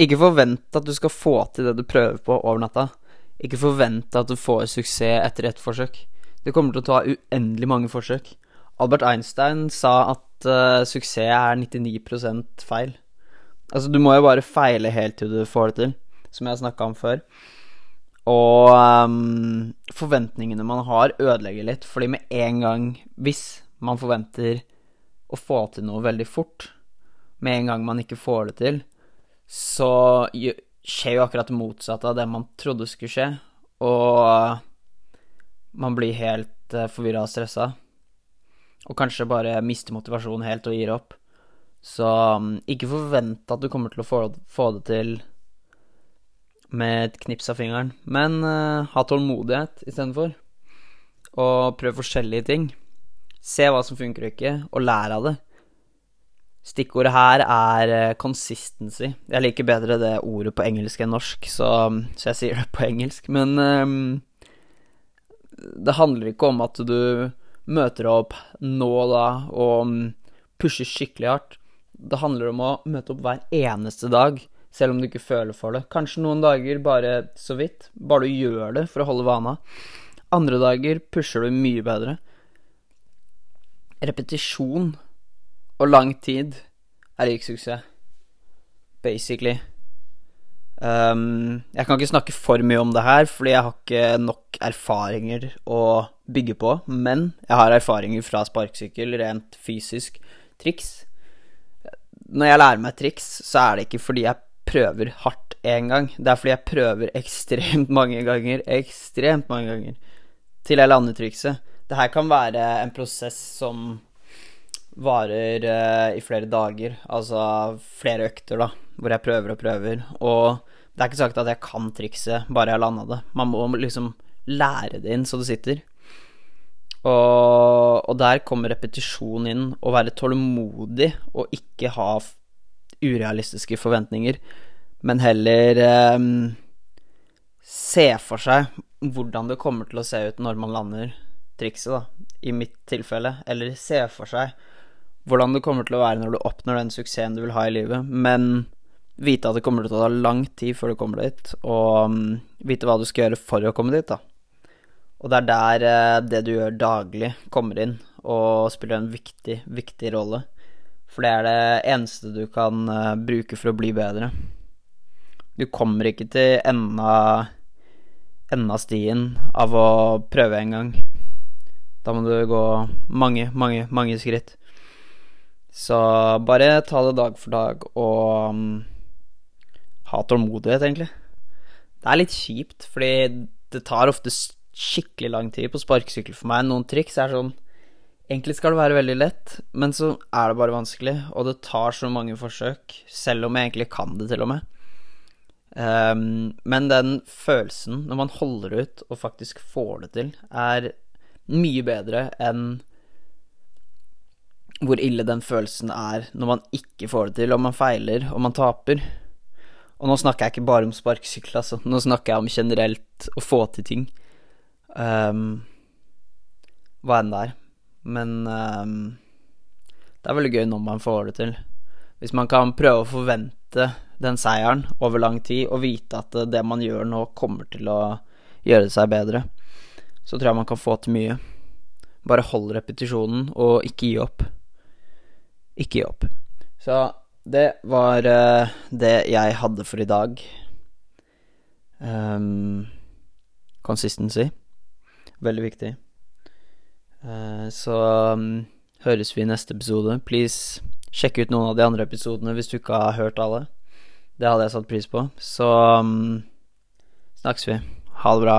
Ikke forvent at du skal få til det du prøver på over natta. Ikke forvent at du får suksess etter ett forsøk. Det kommer til å ta uendelig mange forsøk. Albert Einstein sa at uh, suksess er 99% feil. Altså, du må jo bare feile helt til du får det til, som jeg snakka om før. Og um, forventningene man har, ødelegger litt, fordi med en gang Hvis man forventer å få til noe veldig fort, med en gang man ikke får det til, så skjer jo akkurat det motsatte av det man trodde skulle skje, og man blir helt uh, forvirra og stressa. Og kanskje bare mister motivasjonen helt og gir opp. Så um, ikke forvent at du kommer til å få det til med et knips av fingeren, men uh, ha tålmodighet istedenfor. Og prøv forskjellige ting. Se hva som funker og ikke, og lær av det. Stikkordet her er uh, consistency. Jeg liker bedre det ordet på engelsk enn norsk, så, så jeg sier det på engelsk. Men um, det handler ikke om at du møter opp nå og da og um, pusher skikkelig hardt. Det handler om å møte opp hver eneste dag, selv om du ikke føler for det. Kanskje noen dager bare så vidt. Bare du gjør det for å holde vana. Andre dager pusher du mye bedre. Repetisjon og lang tid er lik suksess. Basically. Um, jeg kan ikke snakke for mye om det her, fordi jeg har ikke nok erfaringer å bygge på. Men jeg har erfaringer fra sparkesykkel, rent fysisk triks. Når jeg lærer meg triks, så er det ikke fordi jeg prøver hardt én gang. Det er fordi jeg prøver ekstremt mange ganger, ekstremt mange ganger, til jeg lander trikset. Det her kan være en prosess som varer uh, i flere dager, altså flere økter, da, hvor jeg prøver og prøver. Og det er ikke sagt at jeg kan trikset bare jeg har landa det. Man må liksom lære det inn så det sitter. Og, og der kommer repetisjon inn, å være tålmodig og ikke ha urealistiske forventninger, men heller um, se for seg hvordan det kommer til å se ut når man lander trikset, da, i mitt tilfelle. Eller se for seg hvordan det kommer til å være når du oppnår den suksessen du vil ha i livet, men vite at det kommer til å ta lang tid før du kommer dit, og um, vite hva du skal gjøre for å komme dit, da. Og det er der uh, det du gjør daglig, kommer inn og spiller en viktig, viktig rolle. For det er det eneste du kan uh, bruke for å bli bedre. Du kommer ikke til enden av stien av å prøve en gang. Da må du gå mange, mange, mange skritt. Så bare ta det dag for dag og um, ha tålmodighet, egentlig. Det er litt kjipt, fordi det tar ofte skikkelig lang tid på sparkesykkel for meg. Noen triks er sånn Egentlig skal det være veldig lett, men så er det bare vanskelig, og det tar så mange forsøk, selv om jeg egentlig kan det, til og med. Um, men den følelsen, når man holder ut og faktisk får det til, er mye bedre enn hvor ille den følelsen er når man ikke får det til, og man feiler, og man taper. Og nå snakker jeg ikke bare om sparkesykkel, altså. Nå snakker jeg om generelt å få til ting. Um, hva enn det er. Men um, det er veldig gøy når man får det til. Hvis man kan prøve å forvente den seieren over lang tid, og vite at det man gjør nå, kommer til å gjøre seg bedre, så tror jeg man kan få til mye. Bare hold repetisjonen, og ikke gi opp. Ikke jobb. Så det var uh, det jeg hadde for i dag. Um, consistency. Veldig viktig. Uh, så um, høres vi i neste episode. Please sjekk ut noen av de andre episodene hvis du ikke har hørt alle. Det hadde jeg satt pris på. Så um, snakkes vi. Ha det bra.